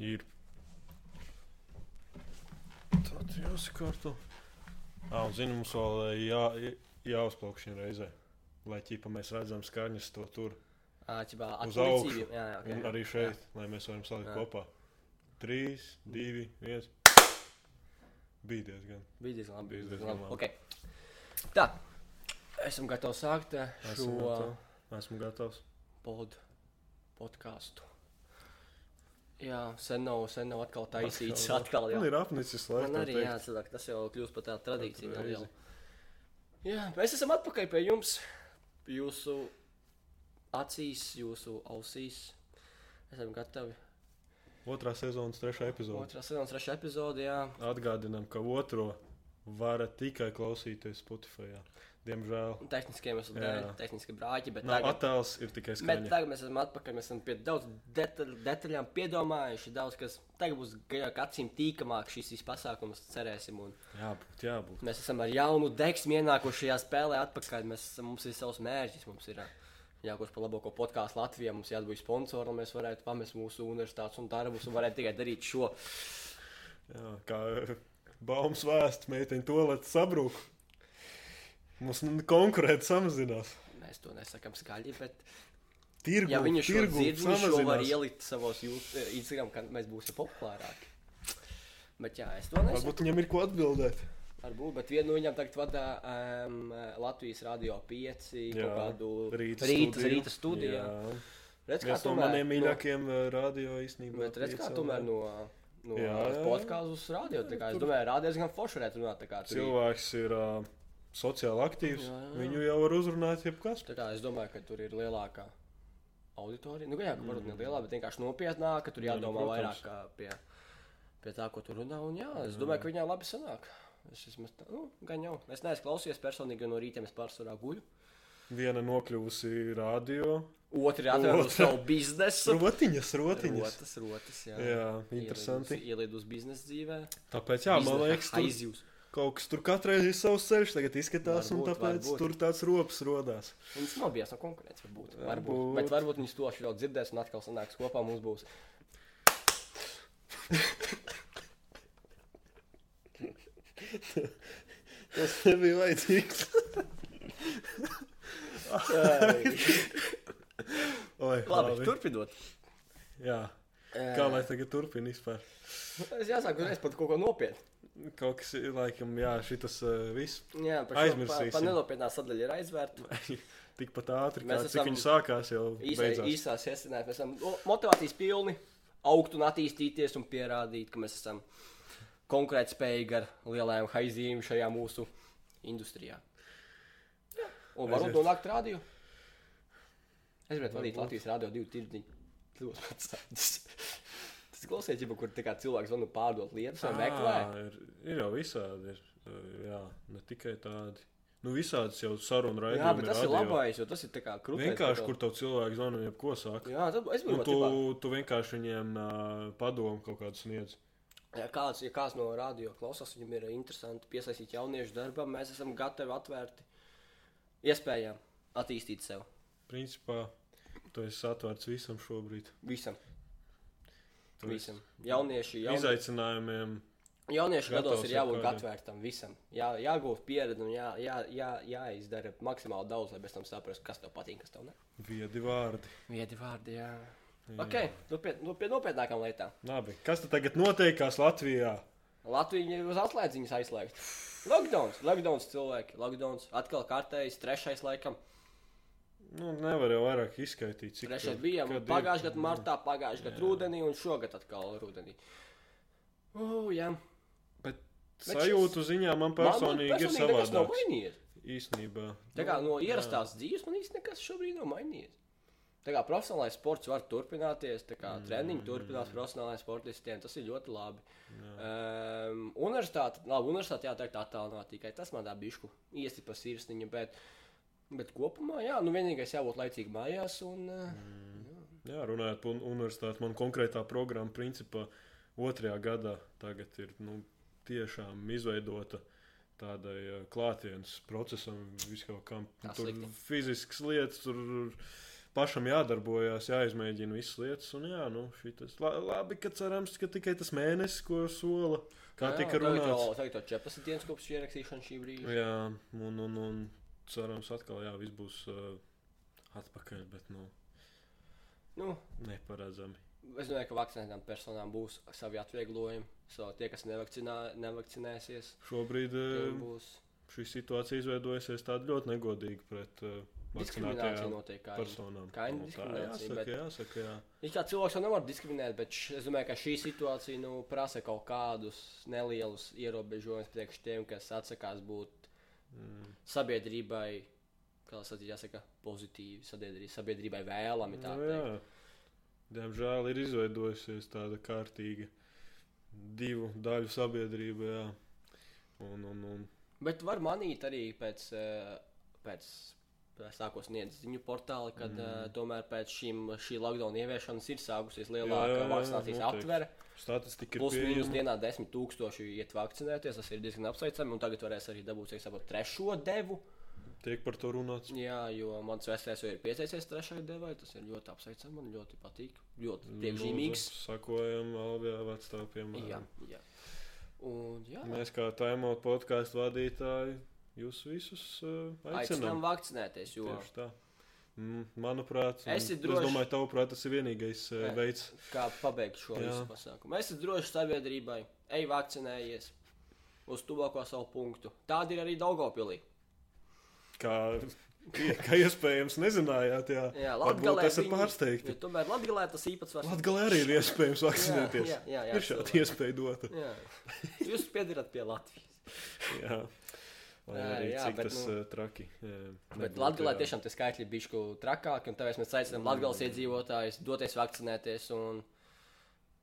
Ir. Tad jāsakārto. Ah, un zinu, mums vēl jā, jāuzplauk šī reizē. Lai ķipa mēs redzam skaņas to tur. Āķibā, Uz atpolicību. augšu. Jā, jā, Un okay. arī šeit, lai mēs varam salikt Jā. kopā. Trīs, divi, viens. Bija diezgan. Bija diezgan labi. Bija diezgan labi. labi. Okay. Tā. Esam gatavi sākt šo gatavi. Esmu gatavs. pod, podkāstu. Jā, sen nav, sen nav atkal taisīts. Atkal, Man jau. ir apnicis laiks. Man arī jāatcerās, tas jau kļūst par tādu tradīciju. Jā, mēs esam atpakaļ pie jums. Jūsu acīs, jūsu ausīs. Esam gatavi. Otrā sezonas trešā epizode. Otrā sezonas trešā epizode. Jā, Atgādinām, ka otro varat tikai klausīties Spotify. Jā. Diemžēl tehniskiem iemesliem dēļ, tehniski brāļi. Bet nav tagad, attēls, ir tikai bet skaņa. tagad mēs esam atpakaļ. Mēs esam pie daudz detaļ, detaļām piedomājuši. Daudz kas tagad būs acīm tīkamāk šis viss pasākums, cerēsim. Un Jābūt, jābūt. mēs esam ar jaunu deksmu ienākuši šajā spēlē atpakaļ. Mēs esam, mums ir savs mērķis. Mums ir ā, jākļūst par labāko podkāstu Latvijā. Mums jābūt sponsoram, lai mēs varētu pamest mūsu universitātes un darbus un varētu tikai darīt šo. Jā, kā baumas vēsts, meiteņa to lēta sabrūk. Mums konkurēta samazinās. Mēs to nesakām skaļi, bet Tirgu, ja viņi šo tirgu dzird, viņi šo var ielikt savos eh, Instagram, kad mēs būsim populārāki. Bet jā, es to nesaku. Varbūt viņam ir ko atbildēt. Varbūt, bet vienu no viņiem tagad vada um, Latvijas Radio 5, Jā, kaut kādu Rīta rīta, studiju. rīta studiju. Jā. Redz, kā Viens no tomēr, maniem mīļākajiem no... radio īstenībā. Bet redz, kā tomēr no, no podkāstu uz radio. Kā, es domāju, rādījis gan forši varētu runāt. Cilvēks ir uh, sociāli aktīvs. Jā, jā. Viņu jau var uzrunāt jebkas. Tā kā es domāju, ka tur ir lielākā auditorija. Nu, jā, ka varbūt ne Mm. lielā, bet vienkārši nopietnāka. ka Tur Jā, nu, jādomā vairāk pie, pie tā, ko tur runā. Un, jā, es domāju, ka viņai labi sanāk. Es esmu tā, nu, gan jau. Es neesmu klausījies personīgi, jo no rīta es pārsvarā guļu. Viena nokļuvusi radio. Otra. savu biznesu. Rotiņas, rotiņas. Rotas, rotas, jā. Jā, interesanti. Ielīd uz biznesa dzīvē. Tāpēc, jā, man liekas, tur aizjūs. Kaut kas tur katrai ir savs ceļš, tagad izskatās, un Varbūt, tāpēc varbūt. tur tāds rops rodās. Viņas nav bijis no konkurences, varbūt. varbūt. Varbūt. Bet varbūt viņas to vēl dzirdēs un atkal sanāks kopā. Mums būs Tas nebija vajadzīgs. Oi, labi. Turpinot. Jā, kā lai tagad turpina vispār? Es jāsāk uzreiz par kaut ko nopietnu. Kaut kas ir laikam, jā, šitas uh, viss Jā, Aizmirsīsim. Pa, pa nenopietnā sadaļa ir aizvērta. tikpat ātri, kā cik viņi sākās jau Īsā, īsās iesinājumos mēs esam motivācijas pilni, augt un attīstīties un pierādīt, ka mēs esam konkurētspējīgi ar lielajām haizīm šajā mūsu industrijā. Jā. Un varbūt nonākt rādio. Es gribētu vadīt. Latvijas rādio divu tirdziņu. Pats tāds. Tas klausies, ja kur cilvēks zvanu pārdot lietas vai meklē. Ir, ir jau visādi, ir, jā, ne tikai tādi. Nu, visādas jau sarunu raidījumi. Jā, bet tas ir radio. labais, jo tas ir tā kā krūtis. Vienkārši, kur tev cilvēks zvana, jebko saka. Jā, tad es biju tu, tu vienkārši viņiem uh, padomu kaut kādu sniedz. Ja kāds, ja kāds no radio klausās, viņam ir interesanti piesaistīt jauniešu darbam, mēs esam gatavi atvērti iespējām attīstīt sevi. Principā, tu esi atvērts visam šobrīd. Visam. Tu visam. Jaunieši, jaun... Izaicinājumiem. jauniešu gados ir jābūt atvērtam visam. Jā, jāgūst pieredzi un jā, jā, jā, jāizdara maksimāli daudz, lai pēc tam saprastu, kas tev patīk, kas tev ne. Viedi vārdi. Viedi vārdi, jā. Jā. Ok, nu pie, nu pie nopietnākām lietām. Labi. Kas tad tagad notiekās Latvijā? Latvija ir uz atslēdziņas aizslēgta. Lockdowns, lockdowns cilvēki, lockdowns atkal kārtējs, trešais laikam. Nu, nevar jau vairāk izskaidrot, cik tur- bija ir. pagājušajā gadā, martā, pagājušajā gadā Jā. rudenī un šogad atkal rudenī. Uh, jā. Bet Bet sajūtu ziņā man personīgi ir personīgi nekas nav savādāk. Īsnībā. Tā kā no jā. ierastās dzīves man īstenībā nekas šobrīd nav mainījies. Tā kā profesionālais sports var turpināties, tā kā mm. treniņi turpinās profesionālajiem sportistiem, tas ir ļoti labi. Um, universitāte, labi, universitāte jāteikt attālināti tikai tas man tā bišku iestipa sirsniņa, bet, bet kopumā, jā, nu vienīgais jābūt laicīgi mājās un, mm. Jā, runājot par un- universitāti, man konkrētā programma, principā, otrajā gadā tagad ir nu, tiešām izveidota tādai uh, klātienes procesam, viskaut kam. Tā Tur slikti. fiziskas lietas, tur pašam jādarbojās, jāizmēģina visas lietas. Un, jā, nu, šitas, la, labi, ka cerams, ka tikai tas mēnesis, ko sola, kā jā, tika runāts. Tagad jau 14 dienas kopš ierakstīšanas šī brīža. Jā, un, un, un cerams, atkal jā, viss būs uh, atpakaļ, bet nu, nu, neparedzami. Es domāju, ka vakcinētām personām būs savi atvieglojumi. So, tie, kas nevakcinēsies, Šobrīd uh, būs šī situācija izveidojusies tāda ļoti negodīga pret uh, diskriminācija. vakcinētajām Notiek kā personām. Kaini Nu, tā jāsaka, bet- jāsaka, jā. Ir kā cilvēks jau nevar diskriminēt, bet š- es domāju, ka šī situācija nu, prasa kaut kādus nelielus ierobežojumus priekš tiem, kas atsakās būt Mm. sabiedrībai, kā tas jāsaka, pozitīvi, sabiedrī, sabiedrībai vēlami. Tā Nu, teikt. jā. Diemžēl ir izveidojusies tāda kārtīga divu daļu sabiedrība. Jā. Un, un, un, Bet var manīt arī pēc, eh, pēc sākos sniegt ziņu portāli, kad mm. uh, tomēr pēc šīm, šī lockdown ieviešanas ir sākusies lielāka vakcinācijas aptvere. statistika ir Plus mīnus dienā desmit tūkstoši iet vakcinēties, tas ir diezgan apsveicami. Un tagad varēs arī dabūt, cik saprotu, trešo devu. Tiek par to runāts. Jā, jo mans vecais jau ir pieteicies trešajai devai. Tas ir ļoti apsveicami, man ļoti patīk. Ļoti priekšzīmīgs. Lūdzu, Sakojam Albijā vecstāviem. Jā, jā. Un, jā. Mēs kā taimot podkāstu vadītāji, jūs visus uh, Aicinām aicinām. vakcinēties, jo Tieši tā. Mm, Manuprāt, Esi es domāju, tavuprāt, tas ir vienīgais uh, Nē. veids, kā pabeigt šo Jā. visu pasākumu. Es esmu drošs sabiedrībai, ej vakcinējies uz tuvāko savu punktu. Tāda ir arī Daugopilī. kā, kā iespējams nezinājāt. Jā, Jā, Varbūt esat viņi- pārsteigti. Jo tomēr Latgalē tas īpatsvars. Latvijā arī ir iespējams vakcinēties. Jā, jā, jā, ir šāda iespēja dota. Jā. Jūs piedarat pie Latvijas. Jā. Lai Jā, arī jā, cik bet, tas nu, traki. Jā, Bet Latvijā jā. tiešām tie skaitļi ir bijuši trakāki, un tāpēc mēs aicinām Latvijas iedzīvotājus doties vakcinēties. Un,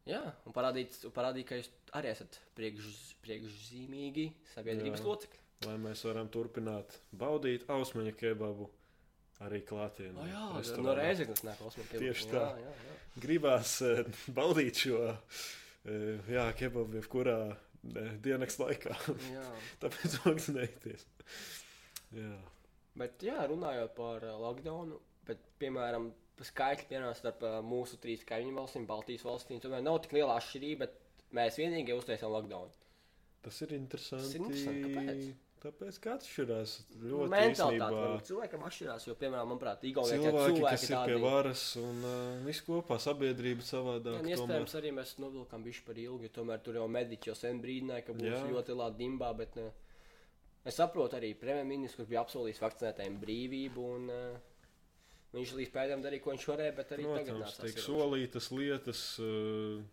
jā, un parādīt, parādīt, ka jūs arī esat priekš, priekšzīmīgi sabiedrības Jā. locekļi. Lai mēs varam turpināt baudīt ausmaņa kebabu arī klātienē. Oh, jā, restorānā. no reizes nāk osmīgi. Tieši jā, tā. jā, jā. Gribās uh, baudīt šo jā, kebabu jebkurā uh, dienas laikā. Tāpēc vakcinēties. Jā. Bet, jā, runājot par uh, lockdown, bet, piemēram, skaitļi piemēram, starp mūsu trīs kaimiņu valstīm, Baltijas valstīm, tomēr nav tik liela atšķirība, bet mēs vienīgie uztaisām lockdown. Tas ir interesanti. Tas ir interesanti, kāpēc? Tāpēc, ka atšķirās ļoti varbūt cilvēkam atšķirās, jo, piemēram, manuprāt, Igaunijā Cilvēki, cilvēki kas ir pie varas un uh, viss kopā, sabiedrība savādāk. Un iespējams, arī mēs novilkām bišķi par ilgu, jo tomēr tur jau mediķi jau sen brīdināja, ka būs Jā. Jā. ļoti liela dimbā, bet ne. es saprotu arī premjerministru, kurš bija apsolījis vakcinētājiem brīvību, un uh, viņš līdz pēdējiem darīja, ko viņš varēja, bet arī tagad Protams, nācās tiek ierobežot. solītas lietas, uh,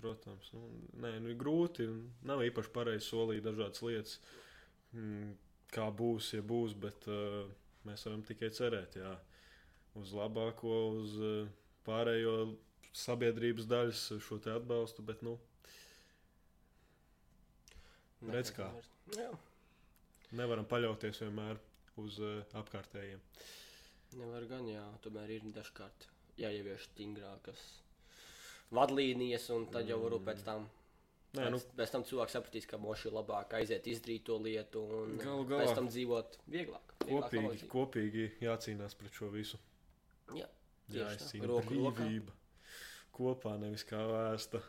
protams, nu, nē, nu, ir grūti. un Nav īpaši pareizi solīt dažādas lietas, mm, kā būs, ja būs, bet uh, mēs varam tikai cerēt jā, uz labāko, uz uh, pārējo sabiedrības daļas šo atbalstu, bet, nu, redz kā. Jā, nevaram paļauties vienmēr uz uh, apkārtējiem. nevar gan, jā, tomēr ir dažkārt jāievieš stingrākas vadlīnijas, un tad jau varu pēc tam. Nē, nu, Pēc, tam cilvēks sapratīs, ka moši ir labāk aiziet, izdarīt to lietu, un Galu galā. pēc tam dzīvot vieglāk. vieglāk kopīgi, labāk kopīgi jācīnās pret šo visu. Jā. Jāizcīna Roku brīvība. Kopā nevis kā vēsta.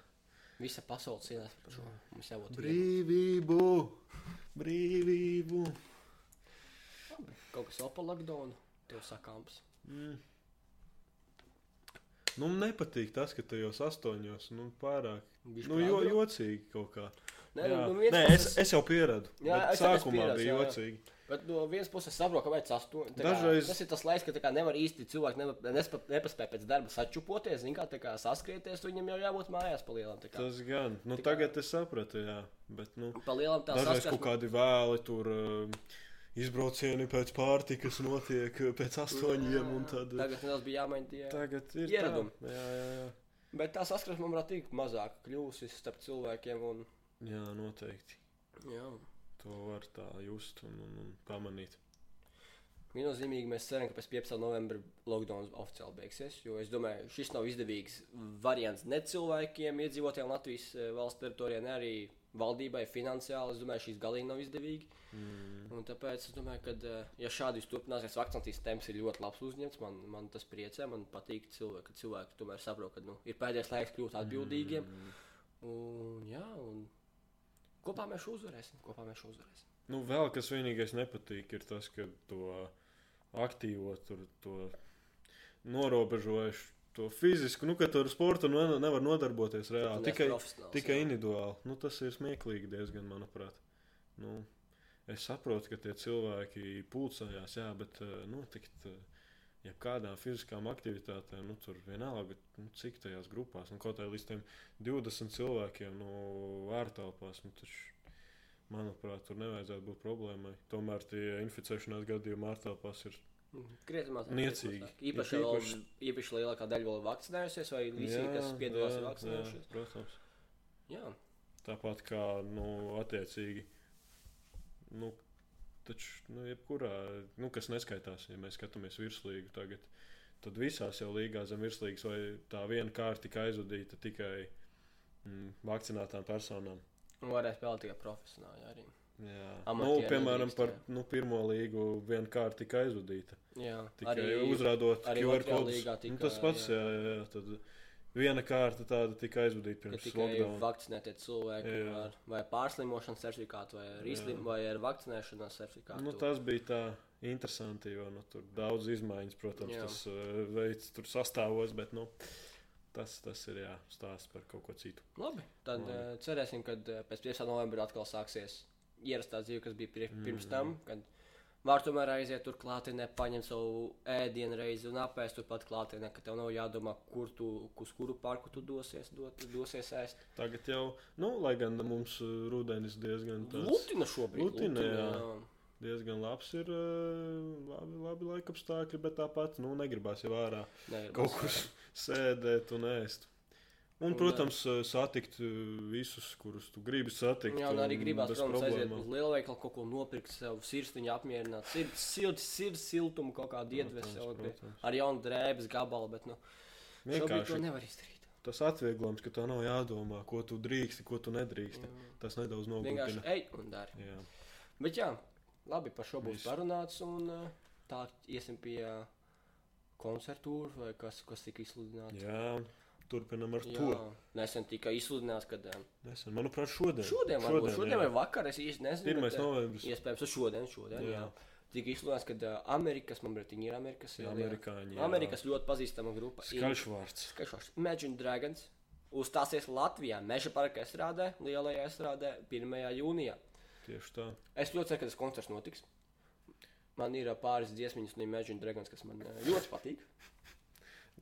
Visa pasaule cīnās par šo. Mums jābūt vieglāk. Brīvību! Brīvību! Kaut kas vēl par lockdown, tev sakāms. Mm. Nu, nepatīk tas, ka tajos astoņos nu, pārāk. Nu, jo, jocīgi kaut kā. Nē, Jā. nu, Nē es, es jau pieradu. Jā, es sākumā pieradis, bija jā, jā. jocīgi. Bet no vienas puses saprotu, kāpēc tas tu- tā kā, Dažreiz- tas ir tas laiks, ka tā kā nevar īsti cilvēki nevar, nespa, nepaspēja pēc darba sačupoties, kā, kā saskrieties, viņam jau jābūt mājās pa lielam. tā kā. Tas gan. Nu, Tā kā- tagad es sapratu, jā. Bet, nu, Pa lielam tā Dažreiz saskarsme- kaut kādi vēli tur uh, izbraucieni pēc pārtikas notiek pēc astoņiem. un Tad, Tagad nedaudz bija jāmaina tie. tagad ir ieradumi. Tā. Jā, jā, jā. Bet tā saskarsme, manuprāt, tik mazāk kļūsi starp cilvēkiem. Un, jā, noteikti. jā. To var tā just un, un, un pamanīt. Viennozīmīgi mēs ceram, ka pēc 15. novembra lockdown oficiāli beigsies. Jo es domāju, šis nav izdevīgs variants ne cilvēkiem, iedzīvotājiem Latvijas eh, valsts teritorijā, ne arī valdībai finansiāli, es domāju, šīs galīgi nav izdevīgi. Mm. Un tāpēc es domāju, ka, eh, ja šādi turpināsies, vakcinācijas temps ir ļoti labs uzņemts. Man, man tas priecē, man patīk, cilvēki, ka cilvēki tomēr saprot, ka nu, ir pēdējais laiks kļūt atbildīgiem. Mm. Un, jā, un kopā mēs šo uzvarēsim. Kopā mēs šo uzvarēsim. Nu, vēl kas vienīgais nepatīk, ir tas, ka to aktīvo, tur, to norobežojuši, to fizisku, nu, ka tur sporta nu, nevar nodarboties reāli. Tikai, tikai individuāli. Nu, tas ir smieklīgi diezgan, manuprāt. Nu, es saprotu, ka tie cilvēki pulcējās, jā, bet notikt. eh, Jebkādām fiziskām aktivitātēm, nu, tur vienalga, nu, cik tajās grupās, nu, kaut kā līdz tiem 20 cilvēkiem, nu, ārtelpās, nu, taču, manuprāt, tur nevajadzētu būt problēmai. Tomēr tie inficēšanās gadījumi ārtelpās ir Maz. Niecīgi. Īpaši, Ir vēl, īpaši- īpaši lielākā daļa vēl vakcinējusies, vai visi, kas piedalās, ir vakcinējušies. protams. Jā, Tāpat kā, nu, attiecīgi, nu, taču, nu, jebkurā, nu, kas neskaitās, ja mēs skatāmies virslīgu tagad, tad visās jau līgās zem virslīgas vai tā viena kārta tika aizvadīta tikai mm, vakcinētām personām. un varēs spēlēt tikai profesionāli arī. Nu, piemēram, par nu, pirmo līgu viena kārta tika aizvadīta. Jā, Tikai uzrādot arī QR kodus. Nu, tika, tas pats, jā. jā, jā, tad viena kārta tāda tika aizvadīta pirms tikai lockdown. vakcinētie cilvēki Jā. ar vai pārslimošanas certifikātu, vai ar, izslim, vai ar vakcinēšanās certifikātu. Nu, tas bija tā interesanti, jo nu, tur daudz izmaiņas, protams, Jā. tas uh, veids tur sastāvos, bet nu, tas, tas ir jā, stāsts par kaut ko citu. Labi, tad Labi. uh, cerēsim, ka uh, pēc 5. novembra atkal sāksies ierastā dzīve, kas bija pirms Mhm. tam. Kad var tomēr aiziet tur klātienē, paņemt savu ēdienu reizi un apēst turpat klātienē, ka tev nav jādomā, kur tu, uz kuru parku tu dosies, dot, dosies ēst. Tagad jau, nu, lai gan mums uh, rudenis diezgan, tāds, Lutina šobrīd. Lutina, jā. jā. diezgan labs ir, uh, labi, labi laikapstākļi, bet tāpat, nu, negribās jau ārā Nē, kaut kur sēdēt un ēst. Un, Un, protams, uh, satikt uh, visus, kurus tu gribi satikt. Jā, un arī gribās, protams, aiziet uz lielveikalu, kaut ko nopirkt, sev sirsniņu apmierināt, sirds, sirds, sirds siltumu, kaut kādu iedvesmu, ar jaunu drēbes gabalu, bet, nu, šobrīd to Vienkārši nevar izdarīt. tas atvieglojums, ka tev nav jādomā, ko tu drīksti, ko tu nedrīksti. Jā. Tas nedaudz Vienkārši nogurdina. ej un dari. Jā. Bet jā, labi, par šo būs Viss. parunāts, un uh, tā iesim pie koncertūra, vai kas, kas tika izsludināts. Jā, turpinam ar Jā, to. nesen tika izsludināts, kad um, Nesen, manuprāt, šodien. šodien, varbūt šodien jā. vai vakar, es īsti nezinu. 1. bet, uh, novembris. Iespējams, šodien, šodien, jā. Jā. Tika izsludināts, ka uh, Amerikas, man liekas, ir Amerikas, Jā, amerikāņi, jā. Amerikas ļoti pazīstama grupa. Skaļš vārds. Skaļš. Imagine Dragons uzstāsies Latvijā, Meža parka estrādē, lielajā estrādē, 1. jūnijā. Tieši tā. Es ļoti ceru, ka tas koncerts notiks. Man ir ā, pāris dziesmiņas no Imagine Dragons, kas man ļoti patīk.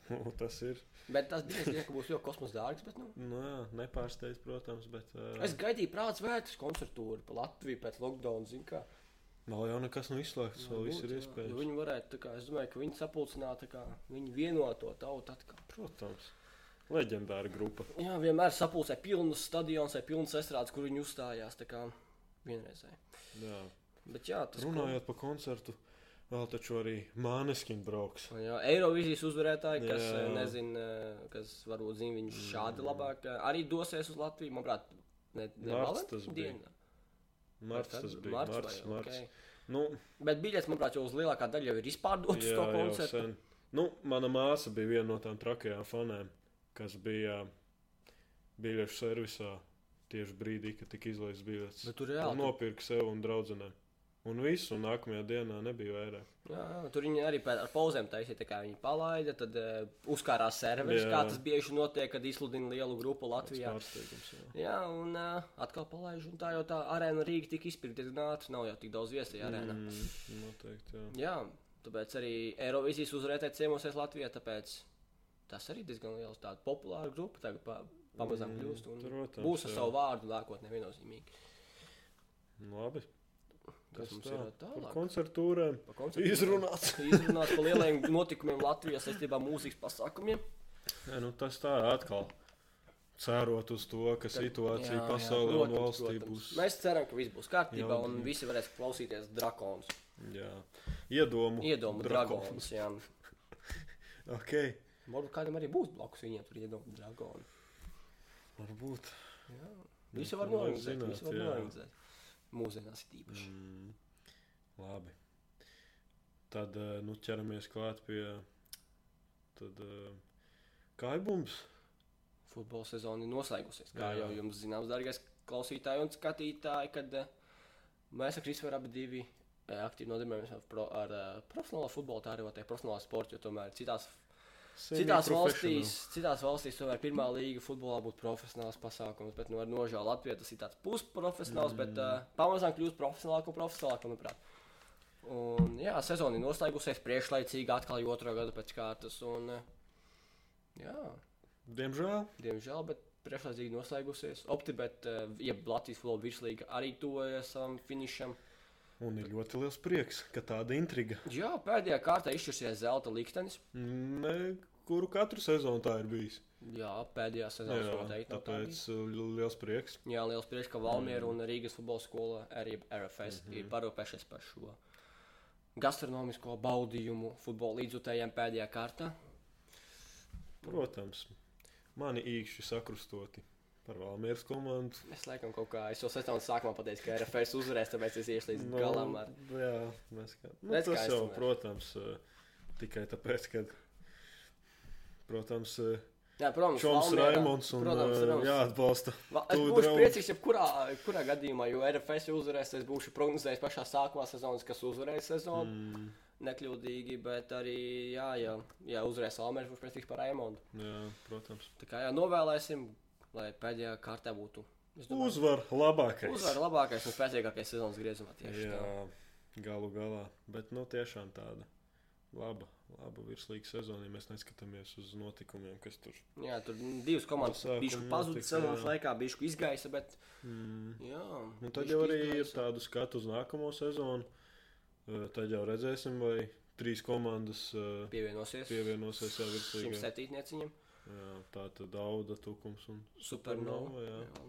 Nu, tas ir. Bet tas bija zinu, ka būs ļoti kosmosa dārgs. Bet, nu, Nu, jā, nepārsteidz, protams, bet. Uh, es gaidīju prāts vērtus koncertūru pa Latviju pēc lockdown. zini kā. Nav jau nekas nav izslēgts, vēl viss ir iespējams. Jo Viņi varētu, kā, es domāju, ka viņi sapulcinātu, kā viņi vienoto tautu atkal. Protams. Leģendāra grupa. Jā, vienmēr sapulcē pilnus stadionus vai pilnus estrādes, kur viņi uzstājās. Tā kā vienreizēji. Jā. Bet jā, tas Runājot par koncertu, vēl taču arī Māneskina brauks. Jā, Eirovīzijas uzvarētāji, kas Jā. eh, nezina, eh, kas varbūt zina viņu šādi labāk, eh, arī dosies uz Latviju. Manuprāt, ne, ne Marts tas bija. dienā. Marts tas bija. marts Marts, vai, marts. okei. Nu, Bet biļets, manuprāt, jau uz lielākā daļa jau ir izpārdotas to koncertu. Nu, mana māsa bija viena no tām trakajām fanēm, kas bija biļešu servisā tieši brīdī, kad tika izlaists biļets. Bet tur reāli. nopirka sev un draudzenēm. Un viss, un nākamajā dienā nebija vairāk. Jā, jā, tur viņi arī pēc, ar pauzēm taisīja, tā kā viņi palaida, tad uh, uzkārās serveris, kā tas bieži notiek, kad izsludina lielu grupu Latvijā. Jā. Jā, un uh, atkal palaiž, un tā jau tā arēna Rīga tika izpildīta nav jau tik daudz viesu tajā arēnā. Mm, noteikti, jā. Jā, tāpēc arī Eirovīzijas uzvarētāji ciemosies Latvijā. Tāpēc tas arī diezgan liels tāds populārs grupa. Tagad pa, pamazām Mm, kļūst. un protams, Būs ar jā. savu vārdu nākotnē viennozīmīgi. Labi. Kas Tas mums tā. ir Par tālāk? koncertūrēm. Izrunāts. Izrunāts par lielajiem notikumiem Latvijā saistībā ar mūzikas pasākumiem. Nē, nu, tas tā atkal. Cerot uz to, ka situācija Jā, jā, pasaulē un protams, valstī protams. būs. Mēs ceram, ka viss būs kārtībā Jā, un jā. visi varēs klausīties drakonus. Jā, iedomu. Iedomu drakons. drakonus. Jā. Ok, Varbūt kādam arī būs blakus viņiem tur iedomu dragoni. varbūt. Jā. Visu var norganizēt. zināt, Visu var jā. norganizēt. Mūsdienās ir īpaši. Mm, labi. Tad eh, nu, ķeramies klāt pie tad, eh, kājbums. Futbola sezona ir noslēgusies. Kā Jā. jau jums zināms, darbie klausītāji un skatītāji, kad uh, mēs ar Kristofru abi divi aktīvi nodarbojamies ar, pro, ar profesionālo futbolu, tā arī ir profesionālā sporta, jo tomēr citās, citās, valstīs, citās valstīs tomēr pirmā līga futbolā būtu profesionāls pasākums, bet nu, ar nožēlu Latvijā tas ir tāds pusprofesionāls, mm. bet uh, pamazām kļūst profesionālāk un profesionālāk, manuprāt. Un, jā, sezona ir noslēgusies priekšlaicīgi, atkal jau otro gadu pēc kārtas. Un, uh, jā, Diemžēl. Diemžēl, bet priekšlaicīgi noslēgusies. Optibet, uh, jeb Latvijas futbola virslīga arī tuvojas savam finišam. Un ir ļoti liels prieks, ka tāda intriga. Jā, pēdējā kārtā izšķirsies zelta liktenis. Ne, kuru katru sezonu tā ir bijis. Jā, pēdējā sezonā noteikti. no tā tāpēc uh, liels prieks. Jā, liels prieks, ka Valmiera un Rīgas futbola skola, arī RFS, mm -hmm. ir parūpējušies par šo gastronomisko baudījumu futbola līdzjutējiem pēdējā kārtā. Protams, mani īkšķi sakrustoti par Valmieras komandu. Es laikam kaut kā, es jau sezonas sākumā pateicu, ka RFS uzvarēs, tāpēc es iešu līdz galam ar Jā, mēs kā. Nu, Redz, kā tas es jau, tomēr. protams, uh, tikai tāpēc, ka, protams, uh, Jā, protams, Čons Valmiera- Raimons un protams, uh, protams. jāatbalsta. Es būšu draugi. priecīgs, ja kurā, kurā gadījumā, jo RFS uzvarēs, es būšu prognozējis pašā sākumā sezonas, kas uzvarēs sezonu. Mm, Nekļūdīgi, bet arī, jā, jā, jā uzvarēs Almērs, būšu priecīgs par Raimondu. jā, protams. Tā kā jā, novēlēsim, lai pēdējā kārtā būtu. domāju, Uzvar labākais. Uzvar labākais un spēcīgākais sezonas griezumā tieši tā. Jā, galu galā. Bet, nu, tiešām tāda laba, laba virslīga sezona, ja mēs neskatāmies uz notikumiem, kas tur. Jā, tur divas komandas pazudusi notika, sezonas laikā, bijuši izgaisa, bet, Mm. jā. Nu, tad jau arī ir izgaisa. tādu skatu uz nākamo sezonu. Tad jau redzēsim, vai trīs komandas Pievienosies. pievienosies jau virslīgai. 107 nieciņam. Jā, tā tad Dauda, Tukums un Supernova. Jā. jā.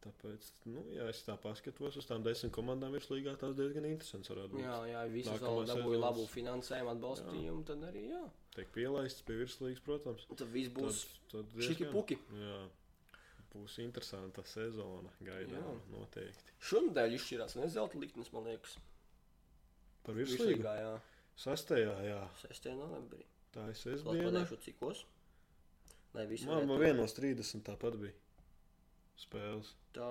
Tāpēc, nu, ja es tā paskatos uz tām desmit komandām virslīgā, tās diezgan interesants varētu būt. Jā, jā, visas vēl dabūja labu finansējumu, atbalstījumu, tad arī, jā. Tiek pielaists pie virslīgas, protams. Tad viss būs tad, tad šiki puki. Jā, būs interesanta sezona gaidām noteikti. Šonadēļ izšķirās nezelta liktenis, man liekas. Par virslīgu? Virslīgā, jā. Sastajā, jā. 6. novembrī. Tā ir sestdiena. Latviešu cikos. Lai visi Man varētu- no vienos 30 tāpat bija spēles. Tā,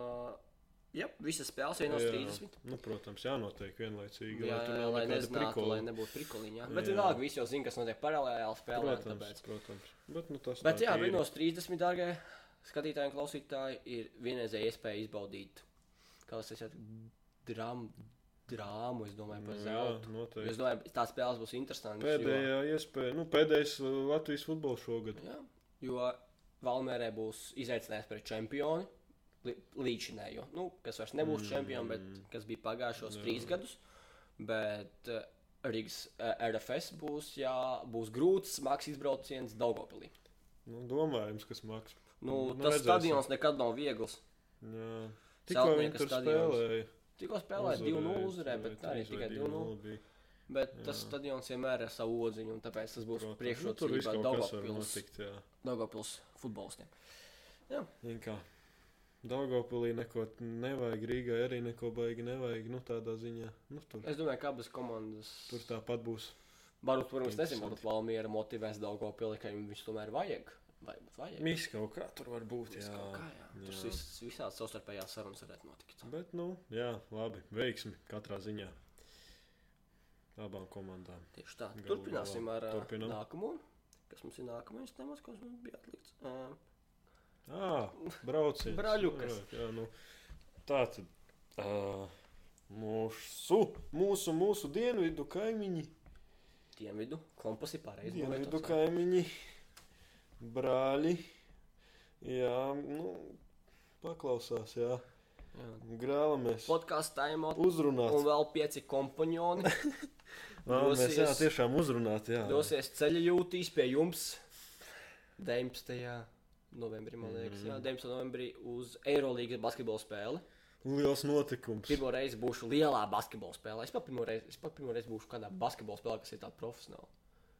jā, visas spēles vienos Jā. 30. Nu, protams, jānotiek vienlaicīgi. Jā, jā, lai nezinātu, prikola. lai nebūtu prikoliņa. Bet vienalga, visi jau zina, kas notiek paralēli spēlē. Protams, Tāpēc. protams. Bet, nu, tas Bet jā, tīri. vienos 30, dārgie skatītāji un klausītāji, ir vienreizēja iespēja izbaudīt, kā tas ir, drāmu, drāmu, es domāju, par Nu, noteikti. Es domāju, tās spēles būs interesantas. Pēdējā iespēja, nu, pēdējais Latvijas futbols šogad. Jo, jā, jo Valmērē būs izaicinājums pret čempioni. Līdzinējo, nu, kas vairs nebūs mm. čempioni, bet kas bija pagājušos Jā. trīs gadus. Bet uh, Rīgas uh, RFS būs, jā, būs grūts, smags izbrauciens Daugopilī. Nu, domājams, kas maks. Nu, Nu, tas redzēsim. stadions nekad nav viegls. Jā. Tikko viņi tur stadions. spēlēja. Tikko spēlēja 2-0 uzvarēja, bet arī 3 vai tikai 2-0. Bet tas Jā. stadions vienmēr ir savu odziņu, un tāpēc tas būs Protams. Nu, tur jā. Daugopils futbolistiem. Viņa kā Daugavpilī neko nevajag, Rīgai arī neko baigi nevajag, nu tādā ziņā. Nu, tur, Es domāju, ka abas komandas. tur tāpat būs. Varbūt, protams, nezinu, varbūt Valmiera motivēs Daugopili, ka viņš tomēr vajag. Vai, vajag. Viss kaut kā tur var būt, jā. kaut kā, jā. Tur jā. vis, visādi savstarpējās sarunas varētu notikt. Bet, nu, jā, labi, veiksmi katrā ziņā. Abām komandām. Tieši tā. Galu Turpināsim galā. ar Turpinam. nākamo. Kas mums ir nākamais temats, kas mums bija atlikts? Uh, Ah, brauciens. Braļukas. Jā, jā, nu, tā tad. Uh, mūsu, mūsu, mūsu dienvidu kaimiņi. Dienvidu kompas ir pareizi. Dienvidu kaimiņi. Brāļi. Jā, nu, paklausās, jā. Jā. Grālamies. Podkāstu taimot. Uzrunāt. Un vēl pieci kompanioni Ā, Mēs jā, dosies- tiešām uzrunāt, jā. dosies ceļa jūtīs pie jums 19. novembrī, man liekas, Mhm. jā, 19. novembrī uz Eirolandes basketbola spēli. Liels notikums. Pirmo reizi būšu lielā basketbola spēlē. Es pat pirmo reizi, es pat pirmo reizi būšu kādā basketbola spēlē, kas ir tāda profesionāla.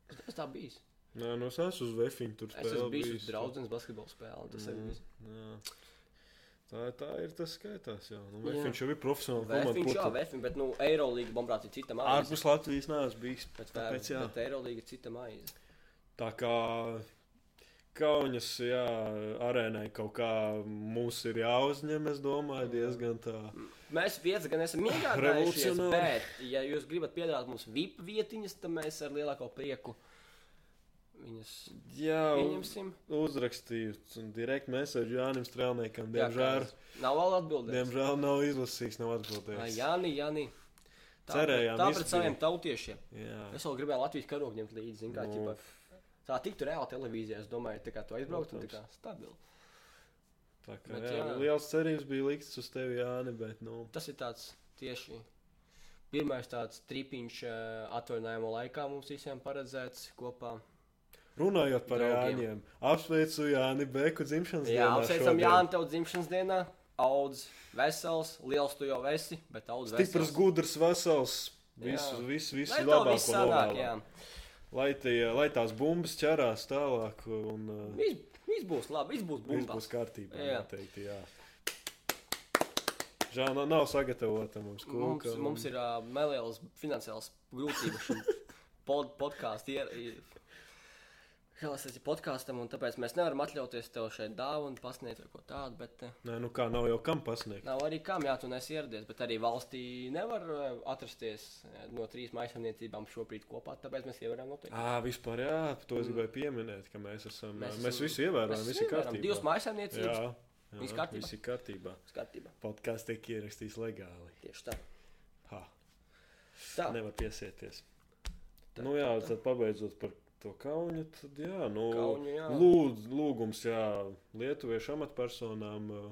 Es tas tā bijis. Nē, nu es esmu uz Vēfiņu tur Es esmu bijis uz draudzenes basketbola spēlē. Tas Mm. bijis. Jā. Tā, tā ir tas skaitās. Jā. Nu, Jā. viņš jau ir profesionāls. Vēfiņš, jā, Vēfiņš, bet, nu, Eirolīga, manuprāt, ir cita maize. Ārpus Latvijas neesmu bijis. Bet, Tāpēc, jā. bet Eirolīga ir cita maize. Tā kā Kaunas jā, arēnai kaut kā mums ir jāuzņem, es domāju, diezgan tā. Mēs pieci gan esam Revolucionāri. bet, ja jūs gribat piedāvāt mums VIP vietiņas, tad mēs ar lielāko prieku viņas Jā, pieņemsim. uzrakstīju un direkt mēsēju Jānim Strēlniekam. Jā, Diemžēl, kā- Nav vēl atbildējis. diemžēl nav izlasījis, nav atbildējis. Jāni, Jāni. Tā, Cerējām tā pret saviem tautiešiem. Jā. Es vēl gribēju Latvijas karogu ņemt līdzi, zin kā, Nu. ķipa, tā tiktu reāli televīzijā, es domāju, tā kā tu aizbrauktu, tā kā stabili. Tā kā Bet jā, jā. liels cerības bija likts uz tevi, Jāni, bet, nu, Tas ir tāds tieši pirmais tāds tripiņš ā, atvaļinājuma laikā mums visiem paredzēts kopā. Runājot par Draugiem. Jāņiem, apsveicu Jāni Beku dzimšanas Jā, dienā. apsveicam šodien. Jānu tev dzimšanas dienā. Audz vesels, liels tu jau esi, bet audz vesels. Stiprs, gudrs, vesels. Jā. Visu, visu, visu labāko viss sanāk, jā. Lai, tie, lai tās bumbas ķerās tālāk un uh, Viss, viss būs labi, viss būs viss bumbā. būs kārtībā. Jā. Noteikti, jā. Žēl, nav- sagatavota mums Mums, kūka. un- mums ir uh, nelielas finansiālas grūtības šim pod, podkāstam. Žēl, es esmu podkāstam, un tāpēc mēs nevaram atļauties tev šeit dāvanu pasniegt vai ko tādu. Bet uh, Nē, nu kā, nav jau kam pasniegt. nav arī kam, jā, tu nes ieradies. Bet arī valstī nevar uh, atrasties uh, no trīs maisaimniecībām šobrīd kopā, tāpēc mēs ievērojam noteikumus. Ā, vispār, jā, to es gribēju pieminēt, ka mēs esam, Mēs mēs, visu ievērojam, viss ir kārtībā. Divas maisaimniecības. Jā, Viss jā, kārtībā? viss ir kārtībā. Skatībā. Podkāsts tiek ierakstīts legāli. Tieši tā. Ha, Tā. nevar piesieties. Tā, Nu jā, tā, tā. tad pabeidzot par to kauņu, tad jā, nu, Kauņu, jā. Lūdz, lūgums, jā, lietuviešu amatpersonām. ā,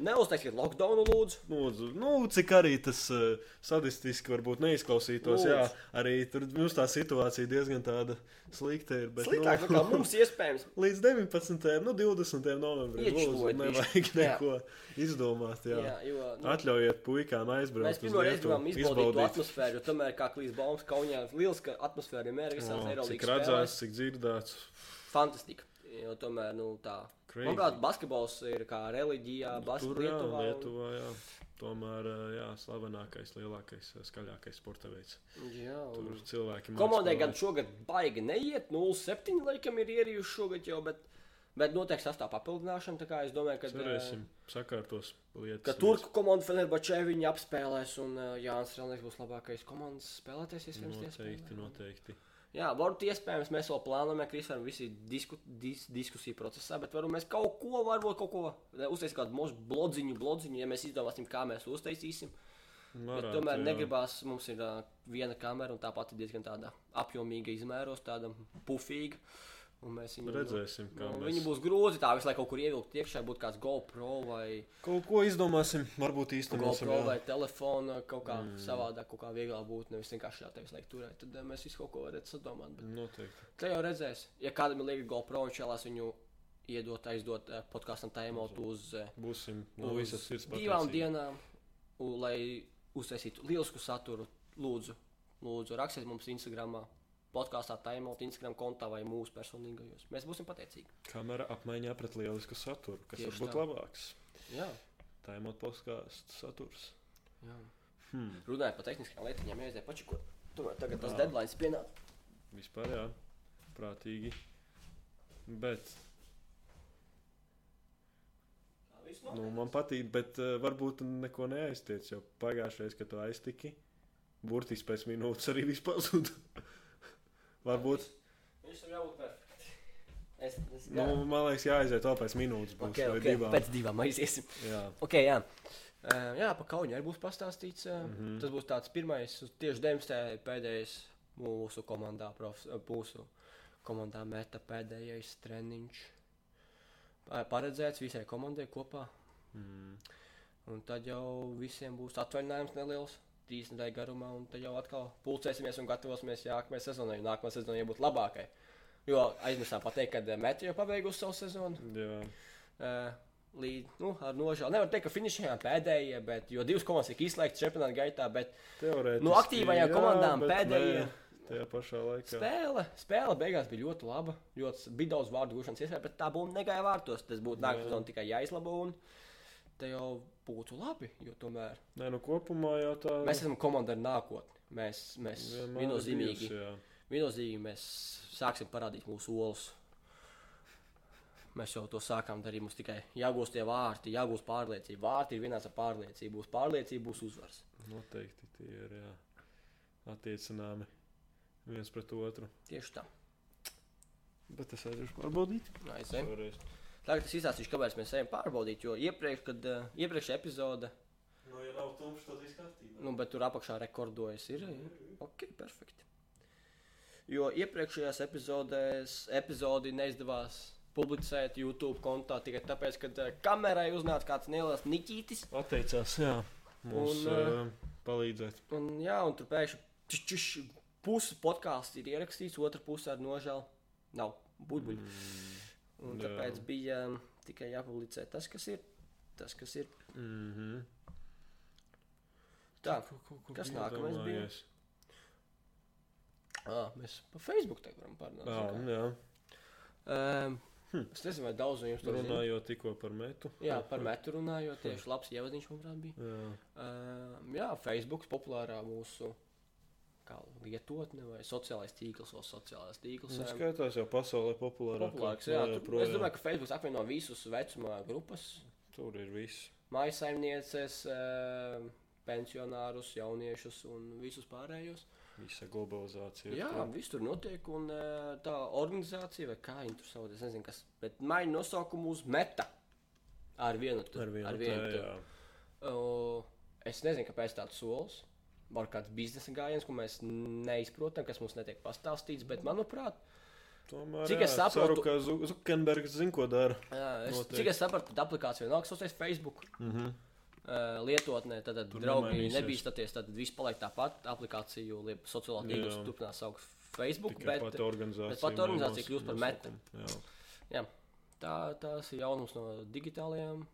Neuztaikiet lockdownu, lūdzu. Lūdzu, nu, cik arī tas uh, sadistiski varbūt neizklausītos, Lūdzu. jā, arī tur mums tā situācija diezgan tāda slikta ir. Bet, Sliktāk nu, nekā mums iespējams. Līdz 19. nu, 20. novembrim lūdzu, nevajag bišķi. Jā. neko izdomāt. Jā. Jā, jo, nu, Atļaujiet puikām aizbraukt. Mēs pirmo reizi gribam izbaudīt to atmosfēru, jo tomēr, kā klīst baumas, kaunijā liels ka atmosfēra vienmēr ir visās Eiropas Cik redzēts, cik dzirdēts. Fantastika. Jo tomēr, nu, tā. Crazy. Manuprāt, basketbols ir kā reliģijā, Tur, basketbolā. Lietuvā. Lietuvā, jā. Tomēr, ā, jā, slavenākais, lielākais, ā, skaļākais sporta veids. Jā, Tur un cilvēki komandai gan šogad baigi neiet, 0,7 laikam ir ierījuši šogad jau, bet, bet noteikti sastāv papildināšana, tā kā es domāju, ka, Cerēsim, sakārtos lietas. ka turku komanda Fenerbačē viņi apspēlēs, un Jānis Relnieks būs labākais komandas spēlētājs, Noteikti, spēlē. noteikti. Jā, varbūt iespējams mēs vēl plānojam, ka Kristēnam visi disku, dis, diskusiju procesā, bet varbūt mēs kaut ko, varbūt kaut ko uztaisīsim, kādu mūsu blodziņu, blodziņu, ja mēs izdomāsim, kā mēs uztaisīsim. Bet Varētu, tomēr jā. negribās, mums ir uh, viena kamera, un tā pati diezgan tāda apjomīga izmēros, tāda pufīga. Un mēs viņu Redzēsim, kā nu, mēs- Viņi būs grūti tā visu laiku kaut kur ievilkt iekšā, būtu kāds GoPro vai Kaut ko izdomāsim, varbūt īstenosim. GoPro jā. vai telefona kaut kā mm. savādāk, kaut kā vieglāk būtu, nevis vienkārši tā visu laiku turēt. Tad uh, mēs visu kaut ko varētu sadomāt. Bet Noteikti. te jau redzēs, ja kādam ir lieka GoPro un šālās viņu iedot, aizdot uh, podkāstam taimotu uz, uh, Būsim no uz visas sirds divām dienām, un, lai uztaisītu lielisku saturu. Lūdzu, lūdzu rakstiet mums Instagram, podkāstā, taimot Instagram kontā vai mūsu personīgajos. Mēs būsim pateicīgi. Kamera apmaiņā pret lielisku saturu, kas Tieši var būt tā. labāks. Jā, Taimot podkāstu saturs. jā. Hmm. Runājot par tehniskām lietām, jāizdara pačikot. Tomēr tagad tas deadline pienāk. Vispār jā, prātīgi. Bet nu, man patīk, bet uh, varbūt neko neaiztiec. Jo pagājušajā, kad tu aiztiki, burtiski pēc minūtes arī viss pazuda. varbūt. Viņš tam jābūt perfekts. Es, es, Nu, man liekas, jāaiziet vēl pēc minūtes. Būs, okay, vai okay. divām. Pēc divām aiziesim. Jā. Ok, jā. Uh, jā, pa kauņu arī būs pastāstīts. Uh, mm. -hmm. Tas būs tāds pirmais, uz- tieši 19. pēdējais mūsu komandā, profs, mūsu komandā meta pēdējais treniņš. Pa- Paredzēts visai komandai kopā. Mm. Un tad jau visiem būs atvaļinājums neliels. Trīs nedēļu garumā, un tad jau atkal pulcēsimies un gatavosimies nākamajai sezonai. un Nākamā sezona jau būtu labākai. Jo aizmirsām pateikt, ka Mēķa jau pabeigusi savu sezonu. Jā. Uh, līdz, nu, ar nožēlu. Nevar teikt, ka finišējām pēdējie, bet, jo divas komandas tika izslēgtas čempionāta gaitā, bet Teorētiski. Nu, aktīvajām jā, komandām pēdējie- nē, Tajā pašā laikā. spēle, spēle beigās bija ļoti laba. Ļoti, bija daudz vārdu gūšanas iespēju, bet tā būtu negāja vārtos. Tas būtu nākamā sezona tikai jāizlabo. Un, te jau būtu labi. Jo tomēr Nē, nu kopumā jau tā mēs esam komanda ar nākotni. Mēs, mēs viennozīmīgi, viennozīmīgi mēs sāksim parādīt mūsu olus. Mēs jau to sākām darīt. Mums tikai jāgūst tie vārti, jāgūst pārliecība. Vārti ir vienāds ar pārliecību. Būs pārliecība, būs uzvars. Noteikti tie ir jā, attiecināmi viens pret otru. Tieši tā. Bet es aiziešu pārbaudīt. Aizem. Tagad es izstāstīšu, kāpēc mēs ejam pārbaudīt. Jo iepriekš, kad uh, iepriekšējā epizode, Nu, ja nav tumšs, tad viss kārtībā. nu, bet tur apakšā rekordojas, ir ok, perfekti. Jo iepriekšējās epizodēs epizodi neizdevās publicēt YouTube kontā tikai tāpēc, ka uh, kamerai uznāca kāds neliels niķītis. Atteicās, jā. Mums Un, uh, palīdzēt. Un, jā, un tur pēkšņi pusi podkāsts ir ierakstīts, otra puse ar nožēlu nav buļbuļs. Mm, Un jā. tāpēc bija um, tikai jāpublicē tas, kas ir. Tas, kas ir. mm -hmm. Tā, Ko, ko, ko kas nākamais bija? à, mēs pa Facebook te varam parunāt. Jā, jā. Um, es nezinu, vai daudz no jums zina. Runājot tikko par metu. Jā, par metu runājot, tieši labs ievadiņš manuprāt bija. Jā. Um, jā, Facebook populārā mūsu kā, lietotne vai sociālais tīkls, vai sociālais tīkls. Nu, um, skaitās jau pasaulē populārāk. Populārāks, jā, tur, es domāju, ka Facebook apvieno visus vecuma grupas, tur ir viss. maisaimnieces, um, pensionārus, jauniešus un visus pārējos. Visa globalizācija. Jā, tur. viss tur notiek, un eh, tā organizācija, vai kā viņi tur sauc, es nezinu, kas, bet maina nosaukumu uz meta. Ar vienu tu. Ar vienu, tā. O, es nezinu, kāpēc tāds solis. Varbūt kāds biznesa gājiens, ko mēs neizprotam, kas mums netiek pastāstīts, bet manuprāt, Tomēr, Cik jā, es saprotu- ceru, ka Zu- Zukenbergs zina, ko dara. jā, es, Noteikti. cik es sapratu, tad aplikācija vienalga saucas Facebook. Mm -hmm. Uh, lietotnē, tad, tad Tur draugi nebīstaties, tad viss paliek tāpat. Aplikāciju, sociālā tīkla Jā. turpinās saukt Facebook, Tikai bet pati organizācija. bet pati organizācija kļūst par meta. nosaukumu, Jā. Tā, tās ir jaunums no digitālajām,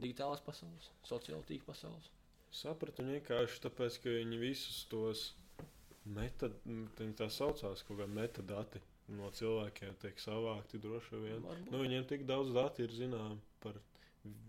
digitālās pasaules, sociālā tīkla pasaules. Sapratu vienkārši tāpēc, ka viņi visus tos viņi tā saucās, kaut kādi metadati no cilvēkiem tiek savākti droši vien. Varbūt. Nu, viņiem tik daudz dati ir zinām par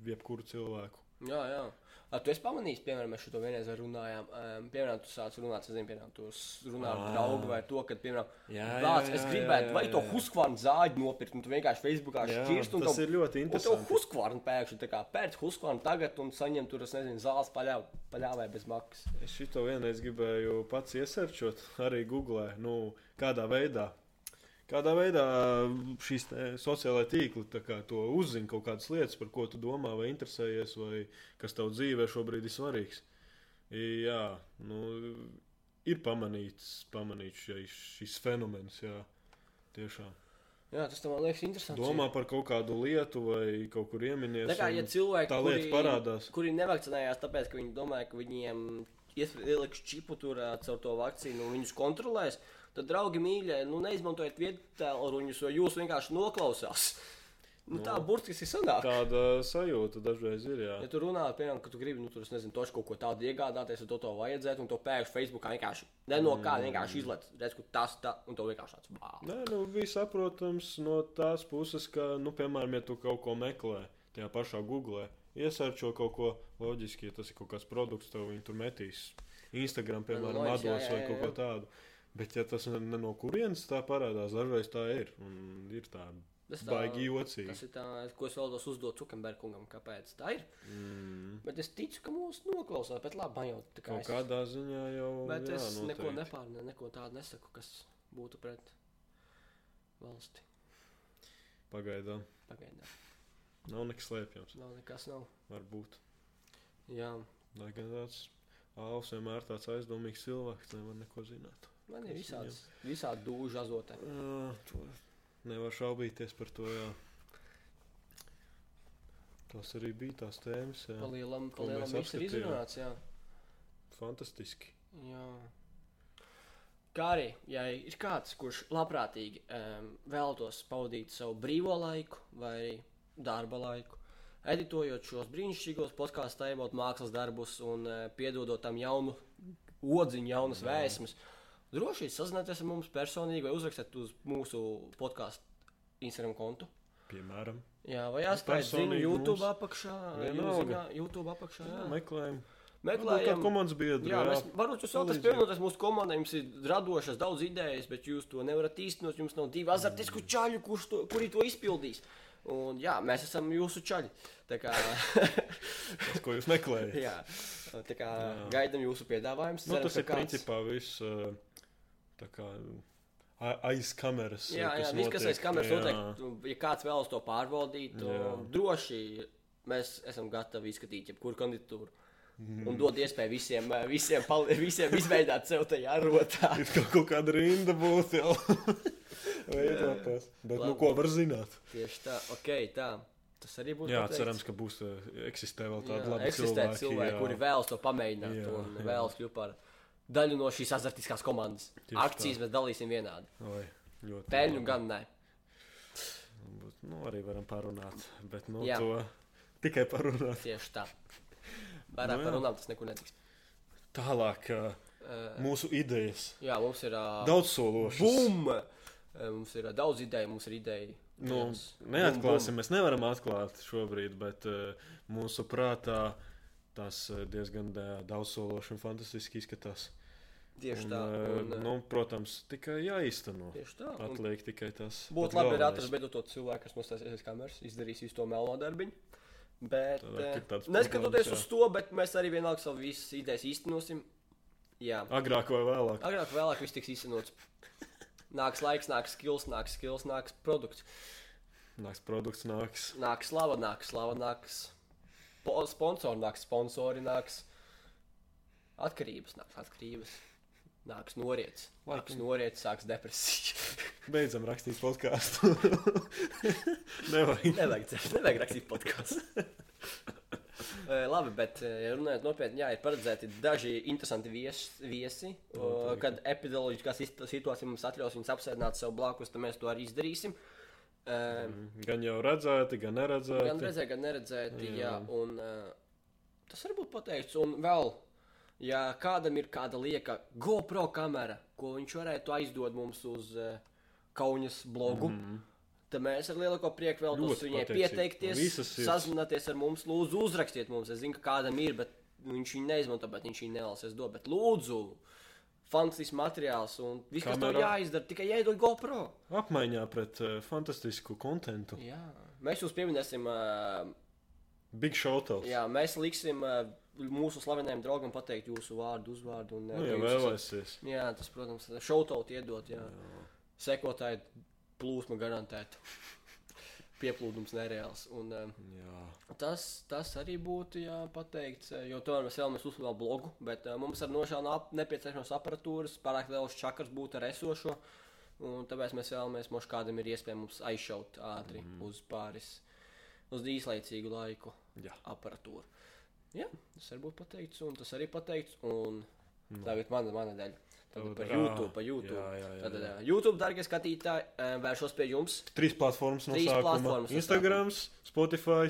jebkuru cilvēku. Jā, jā. A, tu esi pamanījis, piemēram, mēs šo vienreiz runājām. Um, piemēram, tu sāc runāt, es nezinu, piemēram, tu runā ar Ā. draugu vai to, ka, piemēram, Jā, vārds, es gribētu, vai to huskvarnu zāģi nopirkt, un tu vienkārši Facebookā Jā, šķirst, un tas to, ir ļoti un to interesanti. huskvarnu pēkšņi, tā kā pērc huskvarnu tagad un saņem tur, es nezinu, zāles paļāv, paļāvē bez maksas. Es šito vienreiz gribēju pats iesērčot, arī googlē, nu, kādā veidā. Kādā veidā šīs tīkli tā kā to uzzina kaut kādas lietas, par ko tu domā, vai interesējies, vai kas tev dzīvē šobrīd ir svarīgs. Jā, nu, ir pamanīts, pamanīts šis, šis fenomens, jā, tiešām. Jā, tas man liekas interesanti. Domā par kaut kādu lietu vai kaut kur ieminies. Tā kā ja cilvēki, tā lieta parādās. kuri nevakcinējās, tāpēc, ka viņi domāja, ka viņiem ieliks čipu tur caur to vakcīnu un viņus kontrolēs, tad, draugi, mīļie, nu, neizmantojiet vietēluņus, jo jūs vienkārši noklausās. Nu, Nu, tā burtiski sanāk. Tāda sajūta dažreiz ir, jā. Ja tu runā, piemēram, ka tu gribi, nu, tur, es nezinu, toši kaut ko tādu iegādāties, un to, to vajadzētu, un to pēkšņi Facebookā vienkārši ne no kā vienkārši izlaiž, redz, ka tas tā, un to vienkārši tāds bāl. Nē, nu, bija saprotams no tās puses, ka, nu, piemēram, ja tu kaut ko meklē, tajā pašā Google, iesērčo kaut ko loģiski, ja tas ir kaut kāds produkts, tev viņi tur metīs. Instagram, piemēram, loģiski, jā, atdos jā, vai jā, kaut jā. ko tādu. Bet, ja tas no kurienes tā parādās, dažreiz tā ir. Un ir tā Tas tā- baigi jocīgi. Tas ir tā, ko es vēlos uzdot Zukenbergam, kāpēc tā ir. Mm. Bet es ticu, ka mūsu noklausās, bet labi, jau tā kā Kaut es- kādā ziņā jau. Bet jā, es neko noteikti. nepārnēju, neko tādu nesaku, kas būtu pret valsti. Pagaidām. Pagaidām. Nav nekas slēpjams. Nav nekas nav. Varbūt. Jā, Lai gan tāds Alus vienmēr tāds aizdomīgs cilvēks, nevar neko zināt. Man ir visādas, visādi dūži azotē. Jā, to nevar šaubīties par to. Jā. Tas arī bija tās tēmas. Jā. Palielam, Ko palielam mēs viss ir izrunāts, jā. Fantastiski. jā. Kā arī, ja ir kāds, kurš labprātīgi um, vēlētos pavadīt savu brīvo laiku vai darba laiku, editojot šos brīnišķīgos podkāstu tēmot mākslas darbus un uh, piedodot tam jaunu odziņu, jaunas Jā. vēsmas, droši vien sazināties ar mums personīgi vai uzrakstiet uz mūsu podkāstu Instagram kontu. Piemēram, Jā, vai jāstāsta ziņu YouTube mums. apakšā? Vienalga. YouTube apakšā, jā. Meklējam. Meklējam. Kā komandas biedri. Jā, mēs varbūt jūs Palīdziet. pievienoties mūsu komandai, jums ir radošas daudz idejas, bet jūs to nevarat īstenot. Jums nav divi azartisku čaļu, kurš to, kuri to izpildīs. Un, jā, mēs esam jūsu čaļi. Tā kā, Tas, ko jūs meklējat. jā, tā kā Jā. gaidām jūsu piedāvājumus. Nu, tas ir principā viss uh, kā aiz kameras. Jā, jā viss, kas aiz kameras notiek, nu, ja kāds vēlas to pārbaudīt, Jā. droši mēs esam gatavi izskatīt jebkuru kandidatūru. Mhm. Un dod iespēju visiem, eh, visiem, visiem izveidot sev tajā rotā. Ir kaut, kaut kāda rinda būt jau. Veidoties. Bet, nu, Labi. ko var zināt? Tieši tā, ok, tā. Tas arī būs. Jā, pateikts. cerams, ka būs uh, eksistē vēl tāda laba eksistē cilvēki. cilvēki, jā. kuri vēlas to pamēģināt Jā, un jā. vēlas kļūt par daļu no šīs azartiskās komandas. Tieši Akcijas mēs dalīsim vienādi. Oi, ļoti Peļņu gan ne. Varbūt, Nu, arī varam parunāt. Bet, nu, Jā. to tikai parunāt. Tieši tā. Vairāk Nu, par jā. runām tas nekur netiks. Tālāk, uh, Uh, mūsu idejas. jā, mums ir. Uh, Daudz sološas. Bum! Mums ir ā, daudz ideju, mums ir ideja. Nu, neatklāsim, mēs nevaram atklāt šobrīd, bet uh, mūsu prātā tas uh, diezgan uh, daudzsološi un fantastiski izskatās. Tieši Un, tā. uh, Un, ā, nu, protams, tikai jāizteno. tieši tā. Atliek tikai tas. Būtu labi, ja galvenais. atrast beidzot to cilvēku, kas aiz kameras, izdarīs visu to melno darbiņu. Bet, Tādā, eh, ka tāds neskatoties problēmas, uz to, bet mēs arī vienalga savu visas idejas īstenosim. Jā, Agrāk vai vēlāk. agrāk vai vēlāk viss tiks īstenots. Nāks laiks, nāks skills, nāks skills, nāks produkts. Nāks produkts, nāks. Nāks slava, nāks slava, nāks po- sponsori, nāks sponsori, nāks atkarības, nāks atkarības. Nāks noriets, nāks noriets, sāks depresija. Beidzam rakstīt podkāstu. Nevajag. Nevajag, nevajag rakstīt podkāstu. Labi, bet eh, ja runājot nopietni, jā, ir paredzēti daži interesanti vies, viesi. o, Noteikti. Kad epidemioloģiskā sit- situācija mums atļaus viņus apsēdināt sev blakus, tad mēs to arī izdarīsim. Um, Gan jau redzēti, gan neredzēti. Gan redzēt, gan neredzēt, jā. Jā. un, uh, tas var būt pateikts. Un vēl, ja kādam ir kāda lieka GoPro kamera, ko viņš varētu aizdot mums uz uh, Kaunas blogu, mm -hmm. tad mēs ar lielāko prieku vēlamies viņai pieteikties, sazināties ar mums, lūdzu, uzrakstiet mums. Es zinu, ka kādam ir, bet viņš viņu neizmanto, bet viņš viņu nevēlas dot. Bet lūdzu, fantastisks materiāls un viss, kas tev jāizdara, tikai iedod GoPro. Apmaiņā pret uh, fantastisku kontentu. Jā. Mēs jūs pieminēsim. Uh, Big showtels. Jā, mēs liksim uh, mūsu slavenajam draugam pateikt jūsu vārdu, uzvārdu. Un, Nu, jūs esat- vēlēsies. Jā, tas, protams, šautot iedot. Jā. Sekotāji plūsma garantēta. Pieplūdums nereāls. Un, uh, Jā. tas, tas arī būtu jāpateikts, uh, jo tomēr mēs vēlamies uzlabot blogu, bet mums ar nošānu ap, nepieciešamos aparatūras, pārāk liels čakars būtu ar esošo. Un tāpēc mēs vēlamies, ka kādam ir iespēja mums aizšaut ātri mm. uz pāris, uz īslaicīgu laiku Jā. aparatūru. Jā, tas var būt pateikts, un tas arī pateikts. Un tagad mana, mana daļa. Tad par daļa. YouTube, par YouTube. Jā, jā, jā, Tad, jā. jā. YouTube, darbie skatītāji, eh, vēršos pie jums. Trīs platformas no Trīs platformas no Instagram, Spotify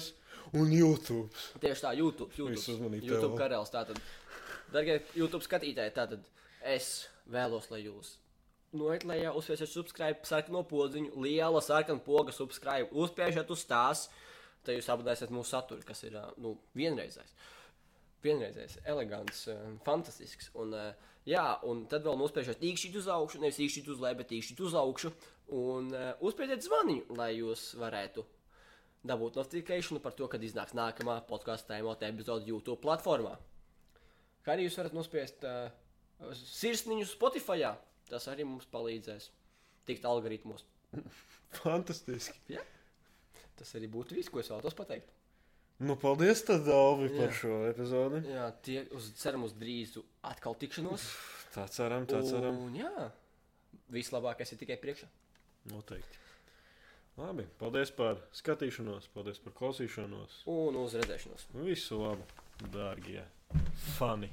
un YouTube. Tieši tā, YouTube. YouTube, YouTube karalis. Tātad, darbie YouTube skatītāji, tātad es vēlos, lai jūs noiet lejā, uzspiesiet subscribe, sarkano podziņu, liela sarkana poga subscribe, uzspiežat uz tās, tad jūs apgādāsiet mūsu saturu, kas ir nu, vienreizējs. Vienreizējs, elegants, fantastisks. Un, jā, un tad vēl nospiežat īkšķīt uz augšu, nevis īkšķīt uz leju, bet īkšķīt uz augšu. Un uzspiediet zvaniņu, lai jūs varētu dabūt notifikāciju par to, kad iznāks nākamā podkāstu tēmota epizode YouTube platformā. Kā arī jūs varat nospiest uh, sirsniņu Spotify. Tas arī mums palīdzēs tikt algoritmos. Fantastiski. Tas arī būtu viss, ko es vēlos pateikt. Nu, paldies, Alvi, par šo epizodi. Jā, tie uz, ceram uz drīzu atkal tikšanos. Tā ceram, tā ceram. Un, jā, vislabākais ir tikai priekšā. Noteikti. Labi, paldies par skatīšanos, paldies par klausīšanos. Un uz redzēšanos. Visu labu, dārgie fani!